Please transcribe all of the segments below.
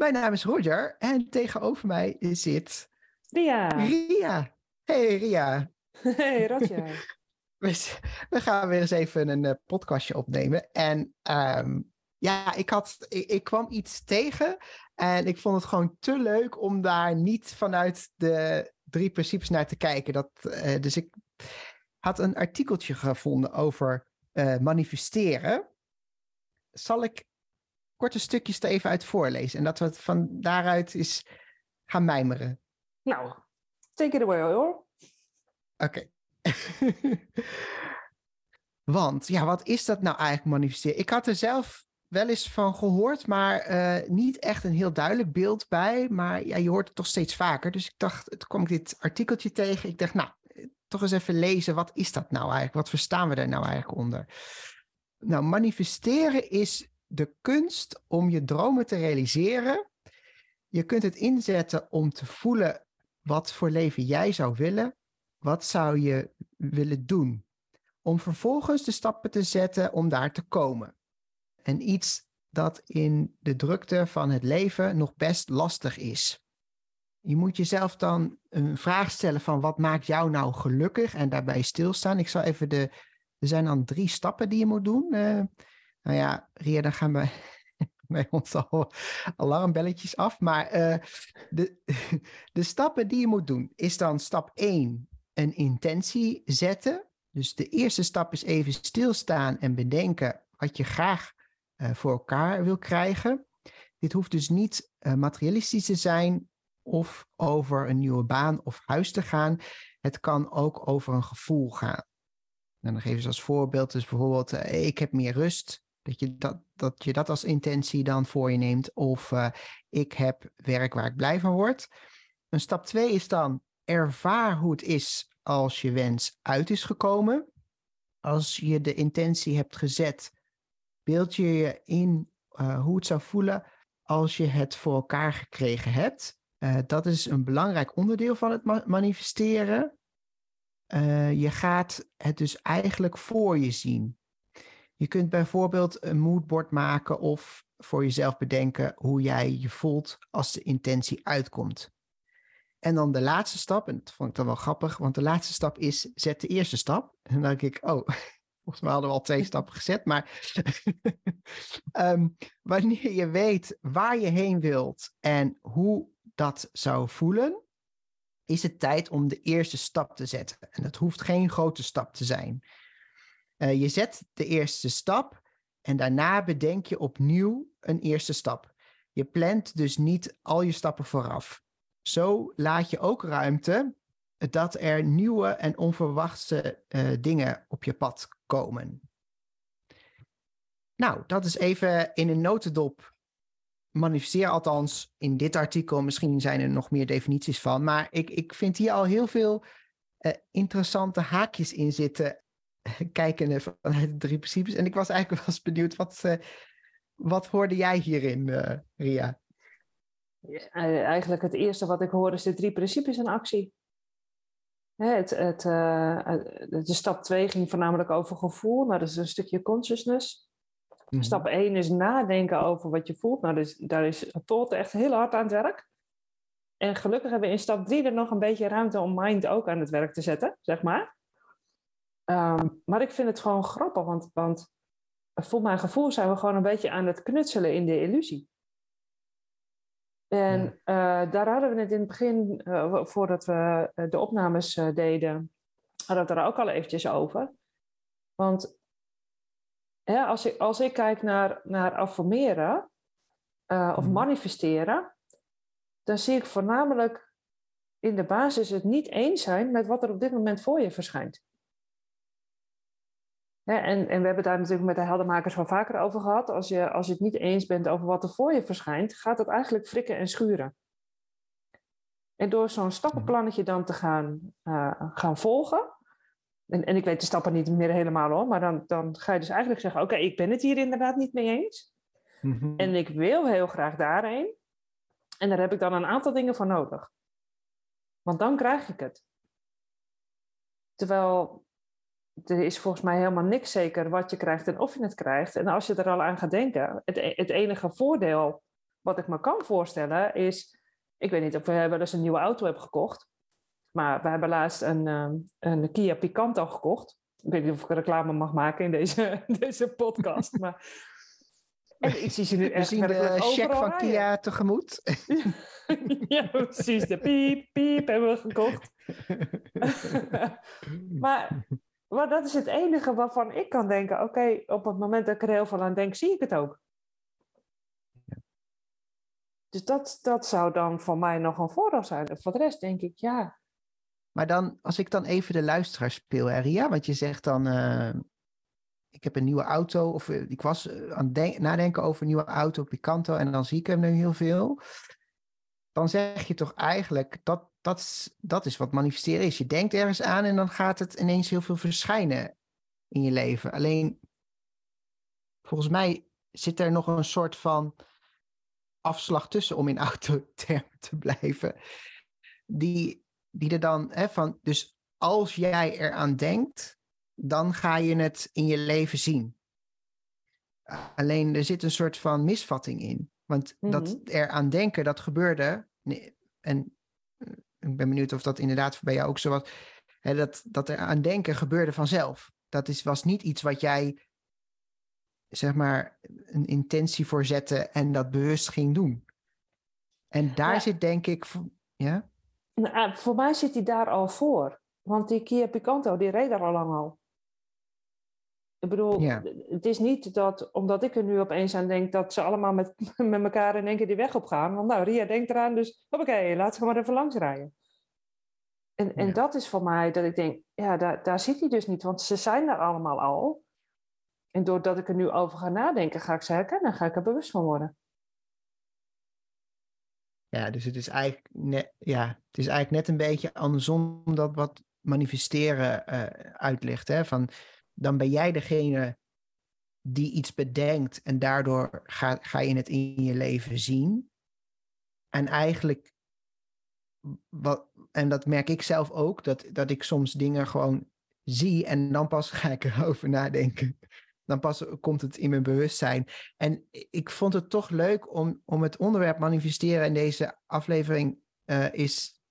mijn naam is Roger en tegenover mij zit Ria. Ria. Hey Ria. Hey Roger. We, gaan weer eens even een uh, podcastje opnemen. En um, ja, ik, had, ik, ik, kwam iets tegen en ik vond het gewoon te leuk om daar niet vanuit de drie principes naar te kijken. Dat, uh, dus ik had een artikeltje gevonden over uh, manifesteren. Zal ik korte stukjes er even uit voorlezen en dat we het van daaruit is gaan mijmeren? Nou, take it away hoor. Oké. Okay. Want ja, wat is dat nou eigenlijk manifesteren? Ik had er zelf wel eens van gehoord, maar uh, niet echt een heel duidelijk beeld bij. Maar ja, je hoort het toch steeds vaker. Dus ik dacht, toen kwam ik dit artikeltje tegen. Ik dacht, nou, toch eens even lezen. Wat is dat nou eigenlijk? Wat verstaan we daar nou eigenlijk onder? Nou, manifesteren is de kunst om je dromen te realiseren. Je kunt het inzetten om te voelen wat voor leven jij zou willen. Wat zou je willen doen? Om vervolgens de stappen te zetten om daar te komen. En iets dat in de drukte van het leven nog best lastig is. Je moet jezelf dan een vraag stellen van wat maakt jou nou gelukkig en daarbij stilstaan. Ik zal even de, er zijn dan drie stappen die je moet doen. Uh, nou ja, Ria, dan gaan bij, bij ons al alarmbelletjes af. Maar uh, de, de stappen die je moet doen is dan stap 1, een intentie zetten. Dus de eerste stap is even stilstaan en bedenken wat je graag uh, voor elkaar wil krijgen. Dit hoeft dus niet uh, materialistisch te zijn of over een nieuwe baan of huis te gaan. Het kan ook over een gevoel gaan. En dan geven ze als voorbeeld dus bijvoorbeeld, ik heb meer rust. Dat je dat, dat je dat als intentie dan voor je neemt. Of ik heb werk waar ik blij van word. Een stap 2 is dan ervaar hoe het is als je wens uit is gekomen. Als je de intentie hebt gezet, beeld je je in uh, hoe het zou voelen als je het voor elkaar gekregen hebt. Uh, dat is een belangrijk onderdeel van het ma manifesteren. Je gaat het dus eigenlijk voor je zien. Je kunt bijvoorbeeld een moodboard maken of voor jezelf bedenken hoe jij je voelt als de intentie uitkomt. En dan de laatste stap, en dat vond ik dan wel grappig, want de laatste stap is zet de eerste stap. En dan denk ik, oh, volgens mij hadden we al twee stappen gezet, maar um, wanneer je weet waar je heen wilt en hoe dat zou voelen, is het tijd om de eerste stap te zetten. En dat hoeft geen grote stap te zijn. Uh, je zet de eerste stap en daarna bedenk je opnieuw een eerste stap. Je plant dus niet al je stappen vooraf. Zo laat je ook ruimte dat er nieuwe en onverwachte uh, dingen op je pad komen. Nou, dat is even in een notendop. Manifesteer althans in dit artikel. Misschien zijn er nog meer definities van. Maar ik, ik vind hier al heel veel uh, interessante haakjes in zitten. Kijkende vanuit de drie principes. En ik was eigenlijk wel eens benieuwd, wat, uh, wat hoorde jij hierin, uh, Ria? Eigenlijk het eerste wat ik hoor is de drie principes in actie. Het, het, uh, de stap 2 ging voornamelijk over gevoel. Nou, dat is een stukje consciousness. Mm-hmm. Stap 1 is nadenken over wat je voelt. Nou, dus, daar is Tolte echt heel hard aan het werk. En gelukkig hebben we in stap 3 er nog een beetje ruimte om mind ook aan het werk te zetten, zeg maar. Um, maar ik vind het gewoon grappig, want, want voor mijn gevoel zijn we gewoon een beetje aan het knutselen in de illusie. En daar hadden we het in het begin, voordat we de opnames deden, hadden we het er ook al eventjes over. Want hè, als, ik, als ik kijk naar, naar affirmeren of mhm. manifesteren, dan zie ik voornamelijk in de basis het niet eens zijn met wat er op dit moment voor je verschijnt. En, en we hebben daar natuurlijk met de heldenmakers wel vaker over gehad. Als je, als je het niet eens bent over wat er voor je verschijnt, gaat het eigenlijk frikken en schuren. En door zo'n stappenplannetje dan te gaan, uh, gaan volgen. En, en ik weet de stappen niet meer helemaal hoor, maar dan, dan ga je dus eigenlijk zeggen: Oké, ik ben het hier inderdaad niet mee eens. Mhm. En ik wil heel graag daarheen. En daar heb ik dan een aantal dingen voor nodig. Want dan krijg ik het. Terwijl er is volgens mij helemaal niks zeker wat je krijgt en of je het krijgt. En als je er al aan gaat denken, het, e-, het enige voordeel wat ik me kan voorstellen is, ik weet niet of jij wel eens een nieuwe auto hebt gekocht, maar we hebben laatst een, ehm, een Kia Picanto gekocht. Ik weet niet of ik reclame mag maken in deze, deze podcast, maar en ik zie ze nu echt zien de check van Kia tegemoet. ja, precies. De piep, piep hebben we gekocht. maar, maar dat is het enige waarvan ik kan denken... oké, op het moment dat ik er heel veel aan denk, zie ik het ook. Dus dat, dat zou dan voor mij nog een voordeel zijn. Voor de rest denk ik, ja... Maar dan, als ik dan even de luisteraar speel, Ria, want je zegt dan... Uh, ik heb een nieuwe auto, of eh, ik was eh, aan het nadenken over een nieuwe auto, Picanto, en dan zie ik hem nu heel veel. Dan zeg je toch eigenlijk, dat, dat, is, dat is wat manifesteren is. Je denkt ergens aan en dan gaat het ineens heel veel verschijnen in je leven. Alleen, volgens mij zit er nog een soort van afslag tussen om in autotermen te blijven. Die, die er dan, hè, van, dus als jij eraan denkt, dan ga je het in je leven zien. Alleen er zit een soort van misvatting in. Want dat mhm. er aan denken, dat gebeurde. En ik ben benieuwd of dat inderdaad bij jou ook zo was. Hè, dat, dat er aan denken gebeurde vanzelf. Dat is, was niet iets wat jij, zeg maar, een intentie voor zette en dat bewust ging doen. En daar zit denk ik. Ja? Nou, voor mij zit hij daar al voor. Want die Kia Picanto, die reed daar al lang al. Ik bedoel, het is niet dat, omdat ik er nu opeens aan denk, dat ze allemaal met, met elkaar in één keer die weg op gaan. Want nou, Ria denkt eraan, dus oké, laten we maar even langs rijden. En, en dat is voor mij dat ik denk, ja, daar, daar zit hij dus niet, want ze zijn er allemaal al. En doordat ik er nu over ga nadenken, ga ik ze herkennen, ga ik er bewust van worden. Ja, dus het is eigenlijk net, ja, het is eigenlijk net een beetje andersom dat wat manifesteren uh, uitlegt. Hè? Van, dan ben jij degene die iets bedenkt en daardoor ga, ga je het in je leven zien. En eigenlijk, wat, en dat merk ik zelf ook, dat, dat ik soms dingen gewoon zie en dan pas ga ik erover nadenken. Dan pas komt het in mijn bewustzijn. En ik vond het toch leuk om, om het onderwerp manifesteren in deze aflevering uh, is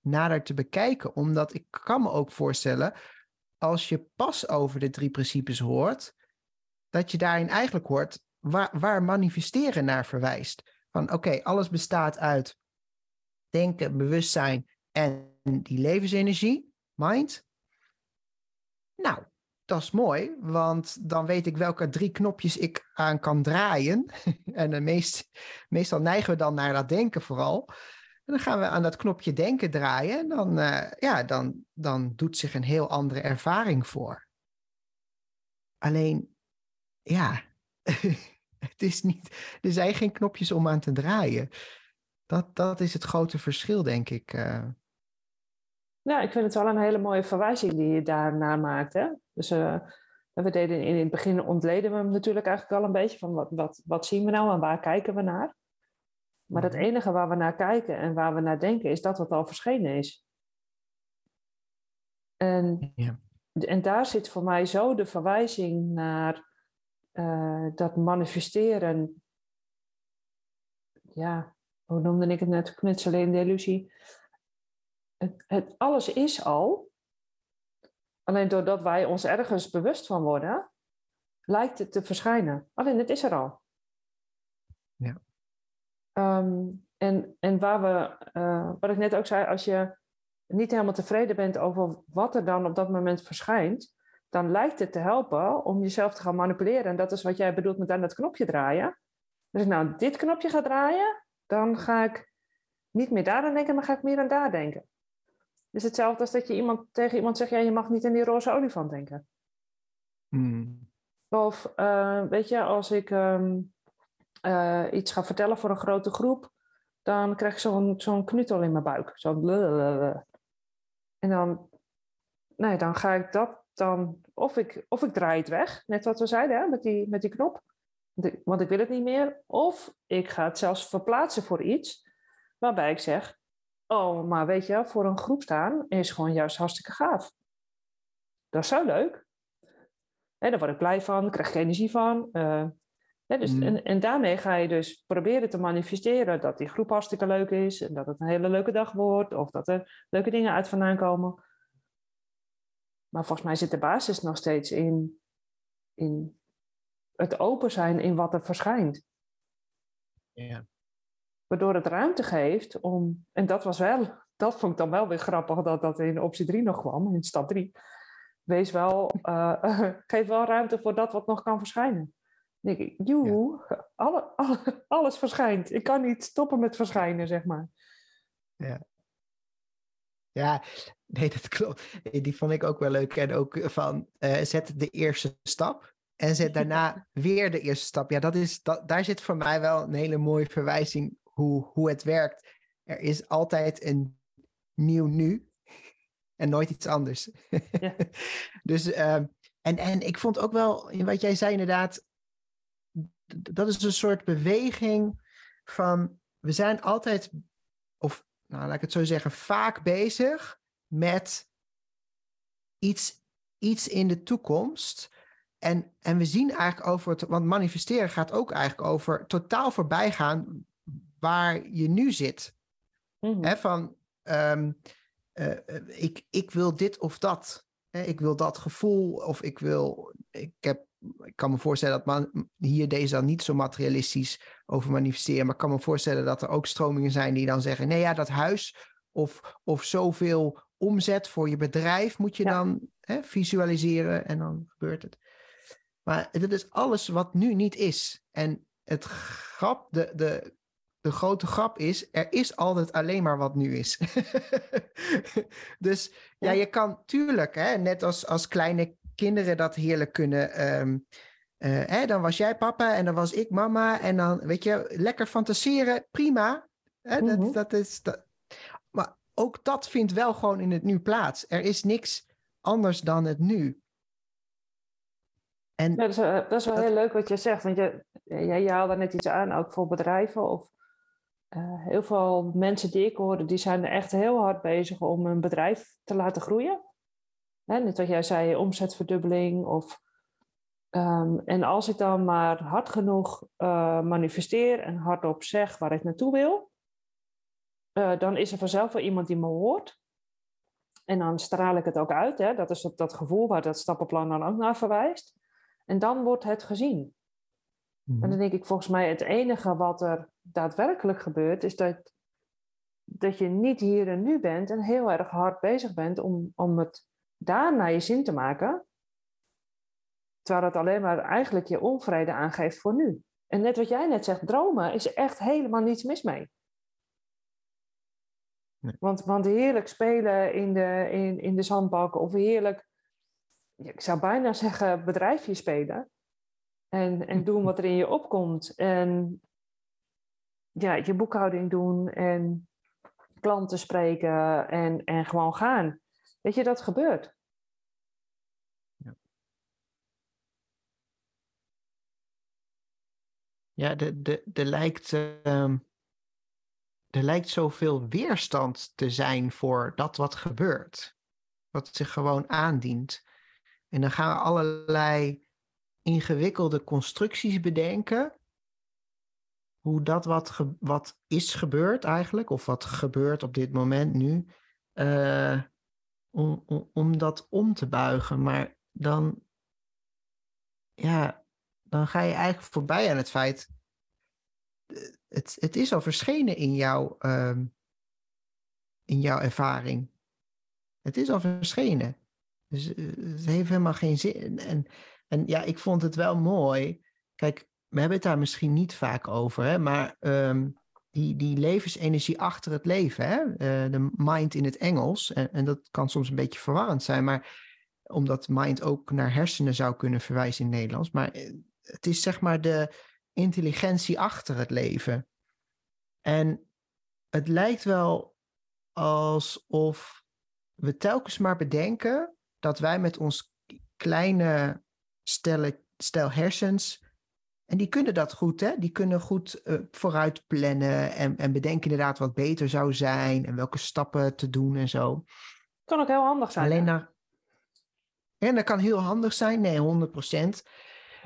nader te bekijken. Omdat ik kan me ook voorstellen als je pas over de drie principes hoort, dat je daarin eigenlijk hoort waar, waar manifesteren naar verwijst. Van oké, alles bestaat uit denken, bewustzijn en die levensenergie, mind. Nou, dat is mooi, want dan weet ik welke drie knopjes ik aan kan draaien. en meest, meestal neigen we dan naar dat denken vooral. En dan gaan we aan dat knopje denken draaien. En dan, uh, ja, dan, dan doet zich een heel andere ervaring voor. Alleen, ja, het is niet, er zijn geen knopjes om aan te draaien. Dat, dat is het grote verschil, denk ik. Uh. Ja, ik vind het wel een hele mooie verwijzing die je daarnaar maakt. Dus uh, we deden in het begin ontleden we hem natuurlijk eigenlijk al een beetje van wat, wat, wat zien we nou en waar kijken we naar. Maar het mhm. enige waar we naar kijken en waar we naar denken, is dat wat al verschenen is. En, ja. en daar zit voor mij zo de verwijzing naar uh, dat manifesteren. Ja, hoe noemde ik het net? Knutselen in de illusie. Het, het, alles is al. Alleen doordat wij ons ergens bewust van worden, lijkt het te verschijnen. Alleen het is er al. Um, En, en waar we, uh, wat ik net ook zei, als je niet helemaal tevreden bent over wat er dan op dat moment verschijnt, dan lijkt het te helpen om jezelf te gaan manipuleren. En dat is wat jij bedoelt met aan dat knopje draaien. Als ik nou dit knopje ga draaien, dan ga ik niet meer daar aan denken, maar ga ik meer aan daar denken. Het is hetzelfde als dat je iemand, tegen iemand zegt, ja, je mag niet in die roze olifant denken. Hmm. Of uh, weet je, als ik um, uh, iets ga vertellen voor een grote groep, dan krijg ik zo'n knutel in mijn buik. Zo'n en dan, nee, dan ga ik dat dan, of ik, of ik draai het weg, net wat we zeiden hè, met, die, met die knop, want ik wil het niet meer. Of ik ga het zelfs verplaatsen voor iets, waarbij ik zeg, oh, maar weet je, voor een groep staan is gewoon juist hartstikke gaaf. Dat is zo leuk. Hè, daar word ik blij van, krijg ik energie van. Uh, dus, mm. en, en daarmee ga je dus proberen te manifesteren dat die groep hartstikke leuk is. En dat het een hele leuke dag wordt. Of dat er leuke dingen uit vandaan komen. Maar volgens mij zit de basis nog steeds in, in het open zijn in wat er verschijnt. Ja. Waardoor het ruimte geeft om, en dat was wel, dat vond ik dan wel weer grappig dat dat in optie 3 nog kwam, in stap 3. Wees wel, uh, geef wel ruimte voor dat wat nog kan verschijnen. Dan denk ik, joe, ja. alle, alle, alles verschijnt. Ik kan niet stoppen met verschijnen, zeg maar. Ja. Ja, nee, dat klopt. Die vond ik ook wel leuk. En ook van uh, zet de eerste stap en zet daarna weer de eerste stap. Ja, dat is, dat, daar zit voor mij wel een hele mooie verwijzing hoe, hoe het werkt. Er is altijd een nieuw nu en nooit iets anders. Ja. dus, uh, en, en ik vond ook wel, in wat jij zei inderdaad, dat is een soort beweging van, we zijn altijd, of nou laat ik het zo zeggen, vaak bezig met iets, iets in de toekomst. En, en we zien eigenlijk over het, want manifesteren gaat ook eigenlijk over totaal voorbij gaan waar je nu zit. Mm van, um, uh, ik, ik wil dit of dat. Ik wil dat gevoel of ik wil, ik heb ik kan me voorstellen dat man, hier deze dan niet zo materialistisch over manifesteren. Maar ik kan me voorstellen dat er ook stromingen zijn die dan zeggen: nee, ja, dat huis of, of zoveel omzet voor je bedrijf moet je dan hè, visualiseren en dan gebeurt het. Maar dit is alles wat nu niet is. En het grap, de, de, de grote grap is, er is altijd alleen maar wat nu is. dus ja, je kan tuurlijk, hè, net als, als kleine kinderen dat heerlijk kunnen. Um, uh, hè, dan was jij papa en dan was ik mama. En dan, weet je, lekker fantaseren, prima. Hè, dat, mhm. dat is, dat... Maar ook dat vindt wel gewoon in het nu plaats. Er is niks anders dan het nu. En ja, dat, is, dat is wel heel leuk wat je zegt. Want je, je, je haalde net iets aan, ook voor bedrijven. Of uh, heel veel mensen die ik hoorde, die zijn er echt heel hard bezig om een bedrijf te laten groeien. Hè, net wat jij zei, omzetverdubbeling. Of, um, en als ik dan maar hard genoeg uh, manifesteer en hardop zeg waar ik naartoe wil, uh, dan is er vanzelf wel iemand die me hoort. En dan straal ik het ook uit. Hè? Dat is dat, dat gevoel waar dat stappenplan dan ook naar verwijst. En dan wordt het gezien. Mm En dan denk ik, volgens mij het enige wat er daadwerkelijk gebeurt, is dat, dat je niet hier en nu bent en heel erg hard bezig bent om, om het daar naar je zin te maken, terwijl het alleen maar eigenlijk je onvrede aangeeft voor nu. En net wat jij net zegt, dromen is echt helemaal niets mis mee. Nee. Want, want heerlijk spelen in de, in, in de zandbak of heerlijk, ik zou bijna zeggen, bedrijfje spelen. En, en doen wat er in je opkomt. En ja, je boekhouding doen en klanten spreken en, en gewoon gaan. Weet je, dat gebeurt. Ja, ja de, de, de lijkt, uh, er lijkt zoveel weerstand te zijn voor dat wat gebeurt. Wat zich gewoon aandient. En dan gaan we allerlei ingewikkelde constructies bedenken. Hoe dat wat, ge, wat is gebeurd eigenlijk, of wat gebeurt op dit moment nu, uh, om, om, dat om te buigen. Maar dan, ja, dan ga je eigenlijk voorbij aan het feit het, het is al verschenen in, jouw ehm, in jouw ervaring. Het is al verschenen. Dus eh, het heeft helemaal geen zin. En, en ja, ik vond het wel mooi. Kijk, we hebben het daar misschien niet vaak over, hè, maar ehm, die, die levensenergie achter het leven, hè, uh, de mind in het Engels, en, en dat kan soms een beetje verwarrend zijn, maar omdat mind ook naar hersenen zou kunnen verwijzen in het Nederlands, maar eh, het is zeg maar de intelligentie achter het leven. En het lijkt wel alsof we telkens maar bedenken dat wij met ons kleine stel, stel hersens. En die kunnen dat goed, hè? Die kunnen goed uh, vooruit plannen en, en bedenken inderdaad wat beter zou zijn en welke stappen te doen en zo. Kan ook heel handig zijn. Alleen naar. En dat kan heel handig zijn, nee, 100 procent.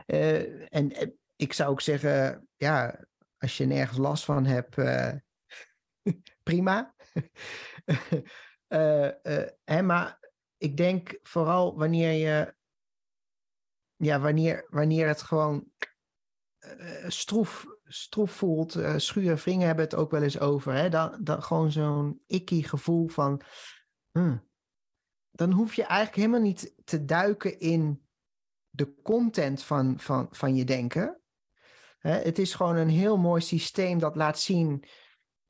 Uh, en, en, ik zou ook zeggen, ja, als je nergens last van hebt, prima. hè, maar ik denk vooral wanneer je, ja, wanneer, wanneer het gewoon uh, stroef, stroef voelt, uh, schuur vingen hebben het ook wel eens over, hè, dan, dan gewoon zo'n icky gevoel van, hmm, dan hoef je eigenlijk helemaal niet te duiken in de content van, van, van je denken. Hè, het is gewoon een heel mooi systeem dat laat zien,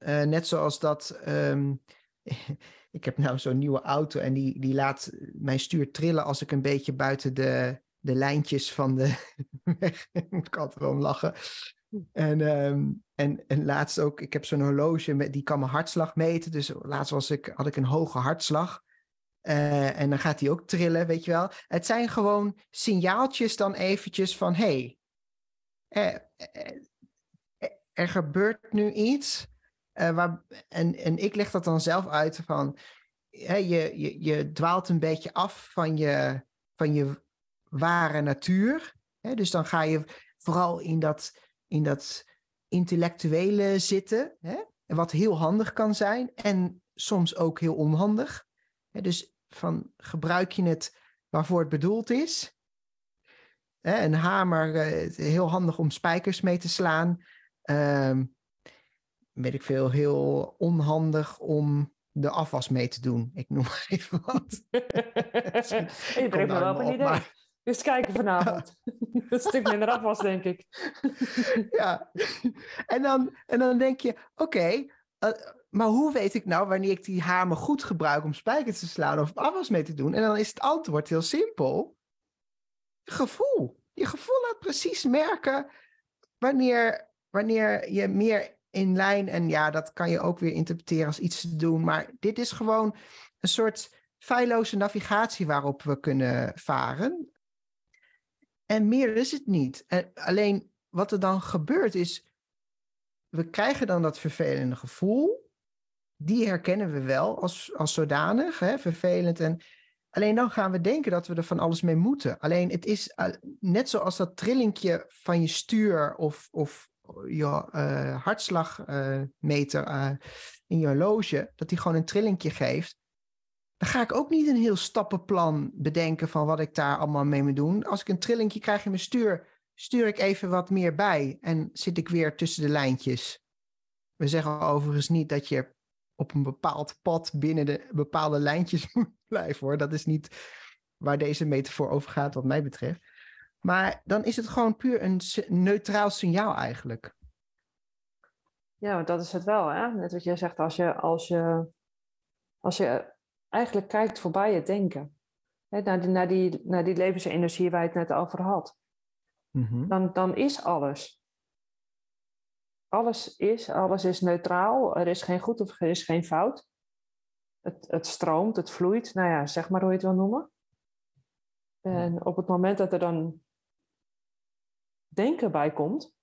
net zoals dat. Um, ik heb nou zo'n nieuwe auto en die, die laat mijn stuur trillen als ik een beetje buiten de, de lijntjes van de weg. ik kan er wel om lachen. En, um, en, en laatst ook, ik heb zo'n horloge met, die kan mijn hartslag meten. Dus laatst was ik, had ik een hoge hartslag. Uh, en dan gaat die ook trillen, weet je wel. Het zijn gewoon signaaltjes dan eventjes van... hé, hey, er, er, er gebeurt nu iets waar, en, en ik leg dat dan zelf uit van, hè, je, je, je dwaalt een beetje af van je, van je ware natuur. Hè? Dus dan ga je vooral in dat, in dat intellectuele zitten, hè? wat heel handig kan zijn en soms ook heel onhandig. Hè? Dus van gebruik je het waarvoor het bedoeld is. Hè? Een hamer, uh, heel handig om spijkers mee te slaan. Uh, weet ik veel, heel onhandig om de afwas mee te doen. Ik noem maar even wat. je brengt me wel op een idee. Dus kijken vanavond. Een stuk minder afwas, denk ik. ja. En dan, en dan denk je, oké, okay, uh, maar hoe weet ik nou wanneer ik die hamer goed gebruik om spijkers te slaan of afwas mee te doen? En dan is het antwoord heel simpel. Gevoel. Je gevoel laat precies merken wanneer, wanneer je meer in lijn. En ja, dat kan je ook weer interpreteren als iets te doen. Maar dit is gewoon een soort feilloze navigatie waarop we kunnen varen. En meer is het niet. En alleen wat er dan gebeurt is, we krijgen dan dat vervelende gevoel. Die herkennen we wel als, als zodanig, hè, vervelend. En alleen dan gaan we denken dat we er van alles mee moeten. Alleen het is uh, net zoals dat trillingje van je stuur of, of je uh, hartslagmeter in je horloge, dat die gewoon een trillingje geeft. Dan ga ik ook niet een heel stappenplan bedenken van wat ik daar allemaal mee moet doen. Als ik een trillingje krijg in mijn stuur, stuur ik even wat meer bij en zit ik weer tussen de lijntjes. We zeggen overigens niet dat je op een bepaald pad binnen de bepaalde lijntjes moet blijven hoor. Dat is niet waar deze metafoor over gaat, wat mij betreft. Maar dan is het gewoon puur een neutraal signaal eigenlijk. Ja, dat is het wel. Hè? Net wat jij zegt, als je, als je, als je eigenlijk kijkt voorbij het denken. Naar, die, naar, die, naar die levensenergie waar je het net over had. Mm-hmm. dan, dan is alles. Alles is, alles is neutraal. Er is geen goed of er is geen fout. Het, het stroomt, het vloeit. Nou ja, zeg maar hoe je het wil noemen. En op het moment dat er dan denken bij komt.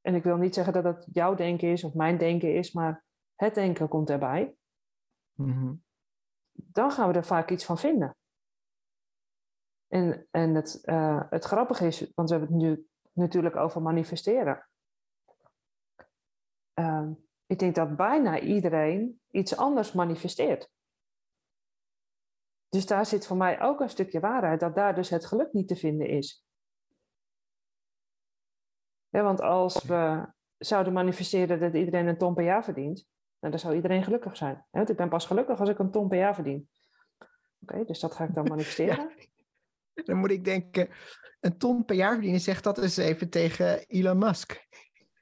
En ik wil niet zeggen dat het jouw denken is of mijn denken is, maar het denken komt erbij. Mm-hmm. Dan gaan we er vaak iets van vinden. En, en het, uh, het grappige is, want we hebben het nu natuurlijk over manifesteren. Uh, ik denk dat bijna iedereen iets anders manifesteert. Dus daar zit voor mij ook een stukje waarheid, dat daar dus het geluk niet te vinden is want als we, zouden manifesteren dat iedereen een ton per jaar verdient, nou, dan zou iedereen gelukkig zijn. Want ik ben pas gelukkig als ik een ton per jaar verdien. Oké, dus dat ga ik dan manifesteren. Dan moet ik denken, een ton per jaar verdienen, zeg dat eens even tegen Elon Musk.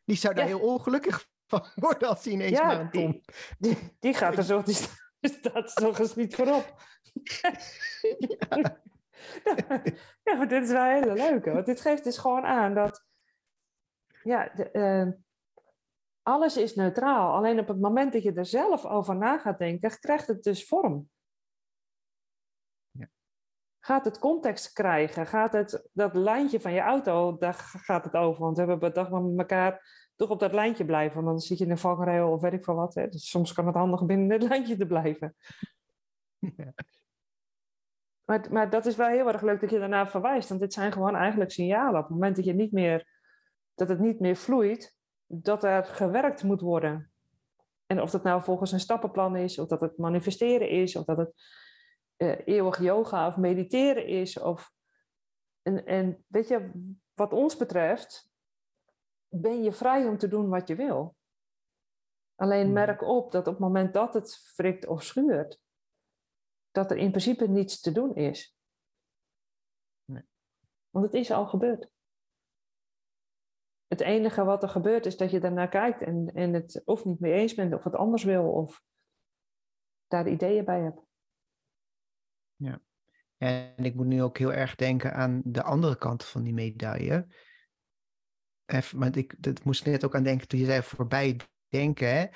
Die zou daar heel ongelukkig van worden als hij ineens maar een ton... Die, die, gaat er zo, die staat nog eens niet voorop. ja. maar dit is wel een hele leuke. Want dit geeft dus gewoon aan dat... Ja, de, uh, alles is neutraal. Alleen op het moment dat je er zelf over na gaat denken, krijgt het dus vorm. Ja. Gaat het context krijgen? Gaat het dat lijntje van je auto, daar gaat het over. Want we hebben bedacht met elkaar toch op dat lijntje blijven. Want dan zit je in een vangrail of weet ik veel wat. Hè. Dus soms kan het handig binnen het lijntje te blijven. Ja. Maar, maar dat is wel heel erg leuk dat je daarna verwijst. Want dit zijn gewoon eigenlijk signalen. Op het moment dat, je niet meer, dat het niet meer vloeit, dat er gewerkt moet worden. En of dat nou volgens een stappenplan is, of dat het manifesteren is, of dat het uh, eeuwig yoga of mediteren is. Of, en, en weet je, wat ons betreft, ben je vrij om te doen wat je wil. Alleen hmm. merk op dat op het moment dat het frikt of schuurt, dat er in principe niets te doen is. Nee. Want het is al gebeurd het enige wat er gebeurt is dat je daarnaar kijkt en, en het of niet mee eens bent of het anders wil of daar ideeën bij hebt. Ja. En ik moet nu ook heel erg denken aan de andere kant van die medaille. Even, want ik dat moest net ook aan denken toen je zei voorbij denken.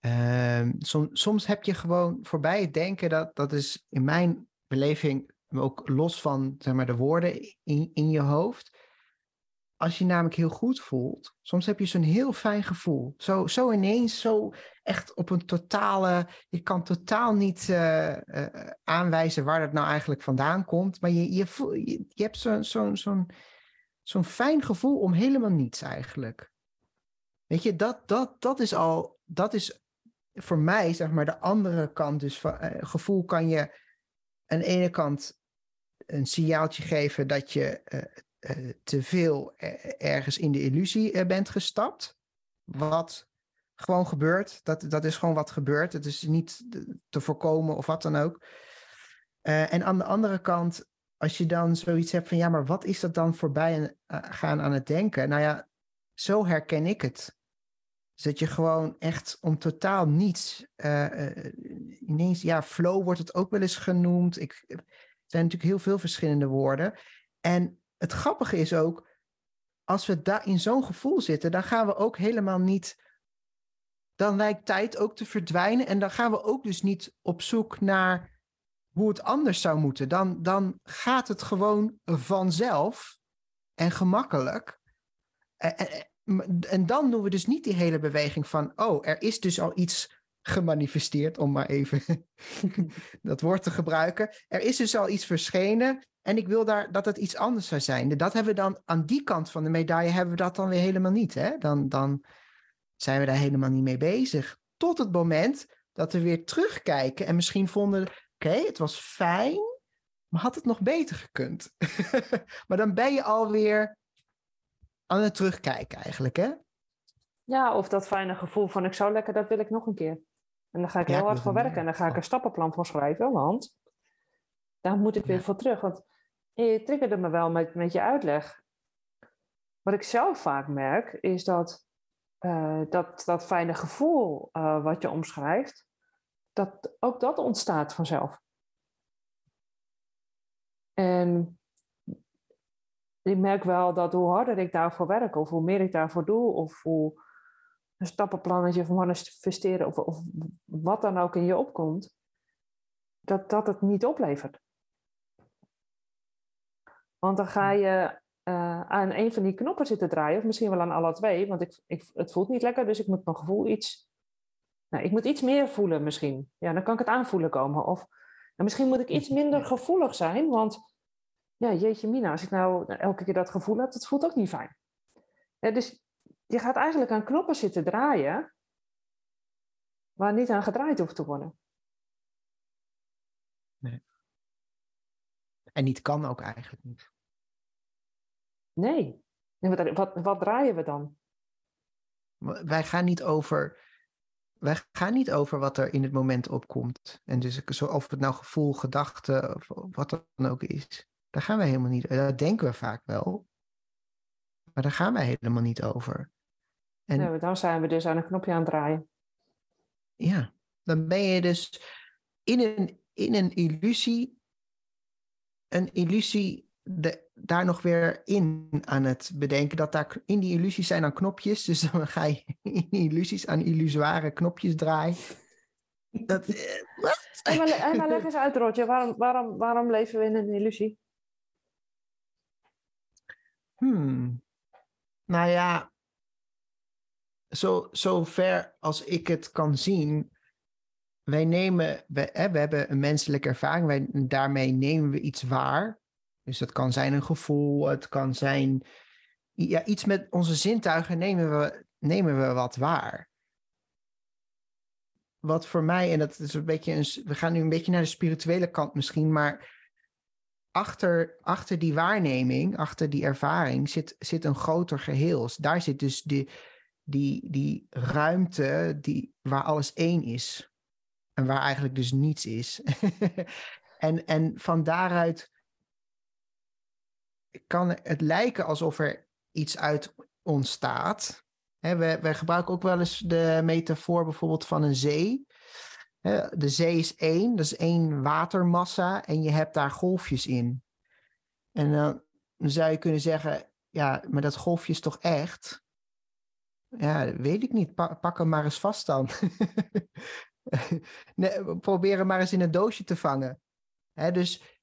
Ehm, soms heb je gewoon voorbij denken, dat, dat is in mijn beleving ook los van zeg maar, de woorden in, in je hoofd als je namelijk heel goed voelt, soms heb je zo'n heel fijn gevoel. Zo, zo ineens, zo echt op een totale. Je kan totaal niet uh, uh, aanwijzen waar dat nou eigenlijk vandaan komt. Maar je, je, voel, je, hebt zo'n zo'n zo'n zo'n fijn gevoel om helemaal niets eigenlijk. Weet je, dat, dat, dat is al. Dat is voor mij, zeg maar, de andere kant. Dus van, uh, gevoel kan je aan de ene kant een signaaltje geven dat je uh, te veel ergens in de illusie uh, bent gestapt. Wat gewoon gebeurt. Dat, dat is gewoon wat gebeurt. Het is niet te voorkomen of wat dan ook. En aan de andere kant, als je dan zoiets hebt van ja, maar wat is dat dan voorbij gaan aan het denken? Nou ja, zo herken ik het. Dus dat je gewoon echt om totaal niets, ineens, ja, flow wordt het ook wel eens genoemd. Ik, er zijn natuurlijk heel veel verschillende woorden. En het grappige is ook, als we daar in zo'n gevoel zitten, dan gaan we ook helemaal niet. Dan lijkt tijd ook te verdwijnen. En dan gaan we ook dus niet op zoek naar hoe het anders zou moeten. Dan, dan gaat het gewoon vanzelf en gemakkelijk. En, en dan doen we dus niet die hele beweging van, oh, er is dus al iets gemanifesteerd, om maar even dat woord te gebruiken. Er is dus al iets verschenen en ik wil daar dat het iets anders zou zijn. Dat hebben we dan aan die kant van de medaille hebben we dat dan weer helemaal niet. Hè? Dan, dan zijn we daar helemaal niet mee bezig. Tot het moment dat we weer terugkijken en misschien vonden, oké, het was fijn, maar had het nog beter gekund? maar dan ben je alweer aan het terugkijken eigenlijk, hè? Ja, of dat fijne gevoel van ik zou lekker, dat wil ik nog een keer. En dan ga ik heel hard voor werken en dan ga ik een stappenplan voor schrijven, want daar moet ik weer voor terug. Want je triggerde me wel met, met je uitleg. Wat ik zelf vaak merk, is dat uh, dat, dat fijne gevoel uh, wat je omschrijft, dat ook dat ontstaat vanzelf. En ik merk wel dat hoe harder ik daarvoor werk, of hoe meer ik daarvoor doe, of hoe een stappenplannetje van manifesteren, of, of wat dan ook in je opkomt, dat dat het niet oplevert. Want dan ga je uh, aan een van die knoppen zitten draaien, of misschien wel aan alle twee, want ik, ik, het voelt niet lekker, dus ik moet mijn gevoel iets. Nou, ik moet iets meer voelen misschien. Ja, dan kan ik het aanvoelen komen. Of en misschien moet ik iets minder gevoelig zijn, want ja, jeetje mina, als ik nou elke keer dat gevoel heb, dat voelt ook niet fijn. Ja, dus je gaat eigenlijk aan knoppen zitten draaien, waar niet aan gedraaid hoeft te worden. Nee. En niet kan ook eigenlijk niet. Nee. Wat, wat, wat draaien we dan? Wij gaan niet over, wij gaan niet over wat er in het moment opkomt. En dus of het nou gevoel, gedachte of wat dan ook is. Daar gaan wij helemaal niet. Dat denken we vaak wel. Maar daar gaan wij helemaal niet over. En, ja, dan zijn we dus aan een knopje aan het draaien. Ja, dan ben je dus in een, in een illusie, een illusie de, daar nog weer in aan het bedenken. Dat daar in die illusies zijn dan knopjes. Dus dan ga je in illusies aan illusoire knopjes draaien. Dat, maar, maar leg eens uit, Roger. Waarom, waarom, waarom leven we in een illusie? Hmm. Nou ja, zo, zo ver als ik het kan zien, wij nemen, we, hè, we hebben een menselijke ervaring, wij, daarmee nemen we iets waar. Dus dat kan zijn een gevoel, het kan zijn ja, iets met onze zintuigen nemen we, nemen we wat waar. Wat voor mij, en dat is een beetje, een, we gaan nu een beetje naar de spirituele kant misschien, maar achter, achter die waarneming, achter die ervaring, zit, zit een groter geheel. Daar zit dus die, die, die ruimte die, waar alles één is. En waar eigenlijk dus niets is. en, en van daaruit kan het lijken alsof er iets uit ontstaat. We gebruiken ook wel eens de metafoor bijvoorbeeld van een zee. de zee is één, dat is één watermassa en je hebt daar golfjes in. En dan zou je kunnen zeggen, ja, maar dat golfje is toch echt? Ja, weet ik niet. pak hem maar eens vast dan. nee, probeer hem maar eens in een doosje te vangen. dus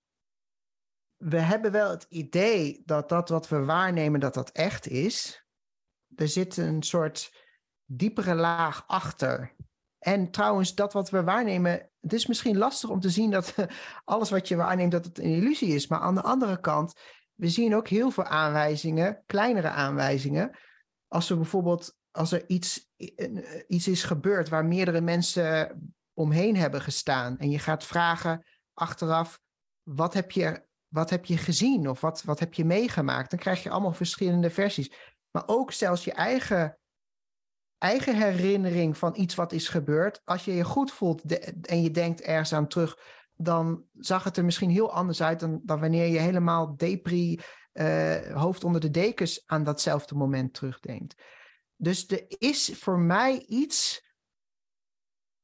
we hebben wel het idee dat dat wat we waarnemen, dat dat echt is. Er zit een soort diepere laag achter. En trouwens, dat wat we waarnemen, het is misschien lastig om te zien dat alles wat je waarneemt, dat het een illusie is. Maar aan de andere kant, we zien ook heel veel aanwijzingen, kleinere aanwijzingen. Als we bijvoorbeeld, als er iets, iets is gebeurd waar meerdere mensen omheen hebben gestaan. En je gaat vragen achteraf, wat heb je wat heb je gezien of wat, wat heb je meegemaakt? Dan krijg je allemaal verschillende versies. Maar ook zelfs je eigen, eigen herinnering van iets wat is gebeurd. Als je je goed voelt en je denkt ergens aan terug, dan zag het er misschien heel anders uit dan, dan wanneer je helemaal depri, uh, hoofd onder de dekens aan datzelfde moment terugdenkt. Dus er is voor mij iets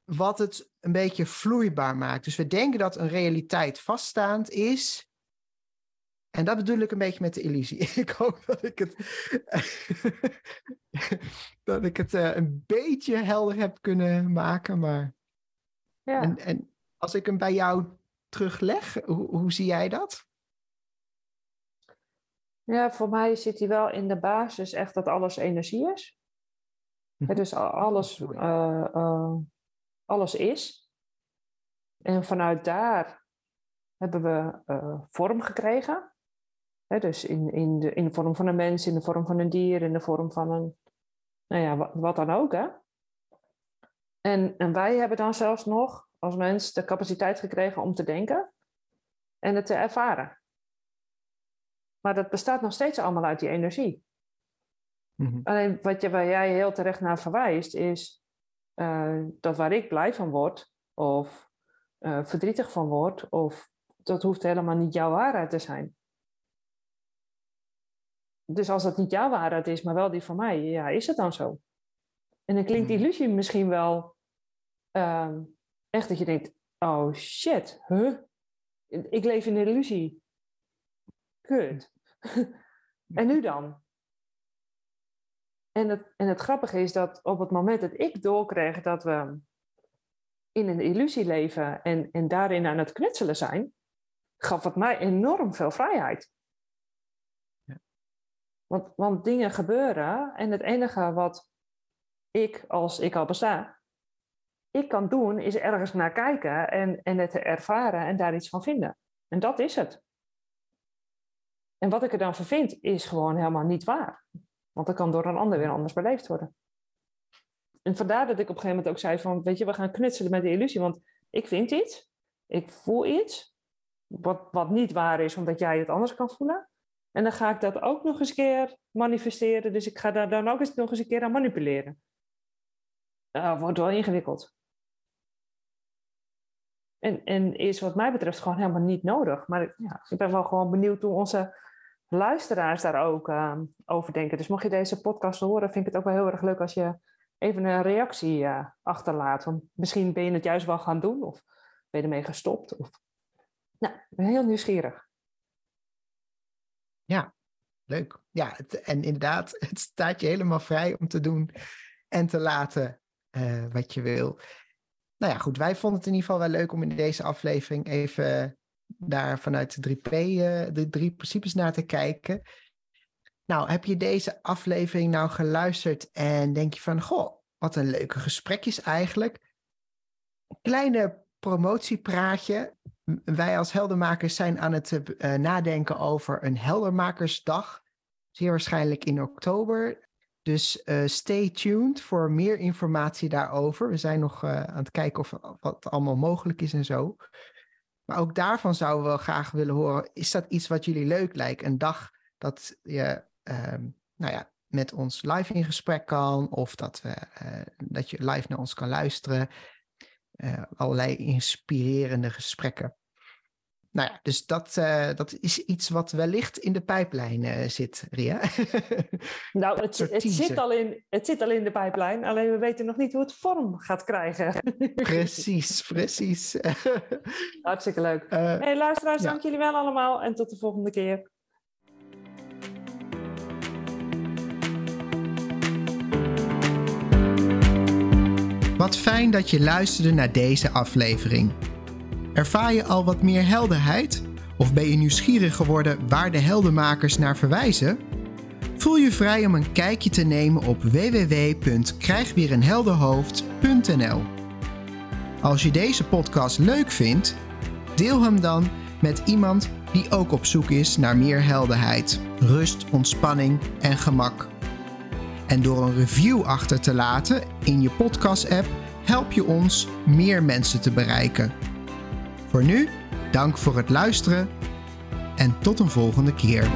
wat het een beetje vloeibaar maakt. Dus we denken dat een realiteit vaststaand is. En dat bedoel ik een beetje met de illusie. Ik hoop dat ik het, dat ik het uh, een beetje helder heb kunnen maken. Maar... Ja. En, en als ik hem bij jou terugleg, hoe, hoe zie jij dat? Ja, voor mij zit hij wel in de basis echt dat alles energie is. Dus alles, uh, uh, alles is. En vanuit daar hebben we vorm gekregen dus in, in, de, in de vorm van een mens, in de vorm van een dier, in de vorm van een, nou ja, wat, wat dan ook. Hè? En, en wij hebben dan zelfs nog als mens de capaciteit gekregen om te denken en het te ervaren. Maar dat bestaat nog steeds allemaal uit die energie. Mhm. Alleen wat je, waar jij heel terecht naar verwijst, is uh, dat waar ik blij van word, of uh, verdrietig van word, of dat hoeft helemaal niet jouw waarheid te zijn dus als dat niet jouw waarheid is, maar wel die van mij, ja, is het dan zo? En dan klinkt die hmm. illusie misschien wel ehm, echt dat je denkt, oh shit, huh? Ik leef in een illusie. Kut. en nu dan? En het, en het grappige is dat op het moment dat ik doorkreeg dat we in een illusie leven en, en daarin aan het knutselen zijn, gaf het mij enorm veel vrijheid. Want, want dingen gebeuren en het enige wat ik, als ik al besta, ik kan doen, is ergens naar kijken en, en het ervaren en daar iets van vinden. En dat is het. En wat ik er dan voor vind, is gewoon helemaal niet waar. Want dat kan door een ander weer anders beleefd worden. En vandaar dat ik op een gegeven moment ook zei van, weet je, we gaan knutselen met de illusie. Want ik vind iets, ik voel iets, wat, wat niet waar is omdat jij het anders kan voelen. En dan ga ik dat ook nog eens een keer manifesteren. Dus ik ga daar dan ook eens nog eens een keer aan manipuleren. Dat wordt wel ingewikkeld. En, en is wat mij betreft gewoon helemaal niet nodig. Maar ja, ik ben wel gewoon benieuwd hoe onze luisteraars daar ook uh, over denken. Dus mocht je deze podcast horen, vind ik het ook wel heel erg leuk als je even een reactie uh, achterlaat. Want misschien ben je het juist wel gaan doen of ben je ermee gestopt. Of... Nou, ik ben heel nieuwsgierig. Ja, leuk. Ja, het, en inderdaad, het staat je helemaal vrij om te doen en te laten uh, wat je wil. Nou ja, goed. Wij vonden het in ieder geval wel leuk om in deze aflevering even daar vanuit de 3P, uh, de drie principes naar te kijken. Nou, heb je deze aflevering nou geluisterd en denk je van, goh, wat een leuke gesprekjes eigenlijk. Kleine promotiepraatje. Wij als heldermakers zijn aan het uh, nadenken over een heldermakersdag. Zeer waarschijnlijk in oktober. Dus uh, stay tuned voor meer informatie daarover. We zijn nog uh, aan het kijken of wat allemaal mogelijk is en zo. Maar ook daarvan zouden we graag willen horen. Is dat iets wat jullie leuk lijkt? Een dag dat je uh, nou ja, met ons live in gesprek kan. Of dat, we, dat je live naar ons kan luisteren. Allerlei inspirerende gesprekken. Nou ja, dus dat, uh, dat is iets wat wellicht in de pijplijn uh, zit, Ria. nou, het, het, zit al in, het zit al in de pijplijn, alleen we weten nog niet hoe het vorm gaat krijgen. precies, precies. Hartstikke leuk. Uh, hey, luisteraars, ja. dank jullie wel allemaal en tot de volgende keer. Wat fijn dat je luisterde naar deze aflevering. Ervaar je al wat meer helderheid? Of ben je nieuwsgierig geworden waar de heldenmakers naar verwijzen? Voel je vrij om een kijkje te nemen op www.krijgweerenhelderhoofd.nl. Als je deze podcast leuk vindt, deel hem dan met iemand die ook op zoek is naar meer helderheid, rust, ontspanning en gemak. En door een review achter te laten in je podcast-app help je ons meer mensen te bereiken. Voor nu, dank voor het luisteren en tot een volgende keer.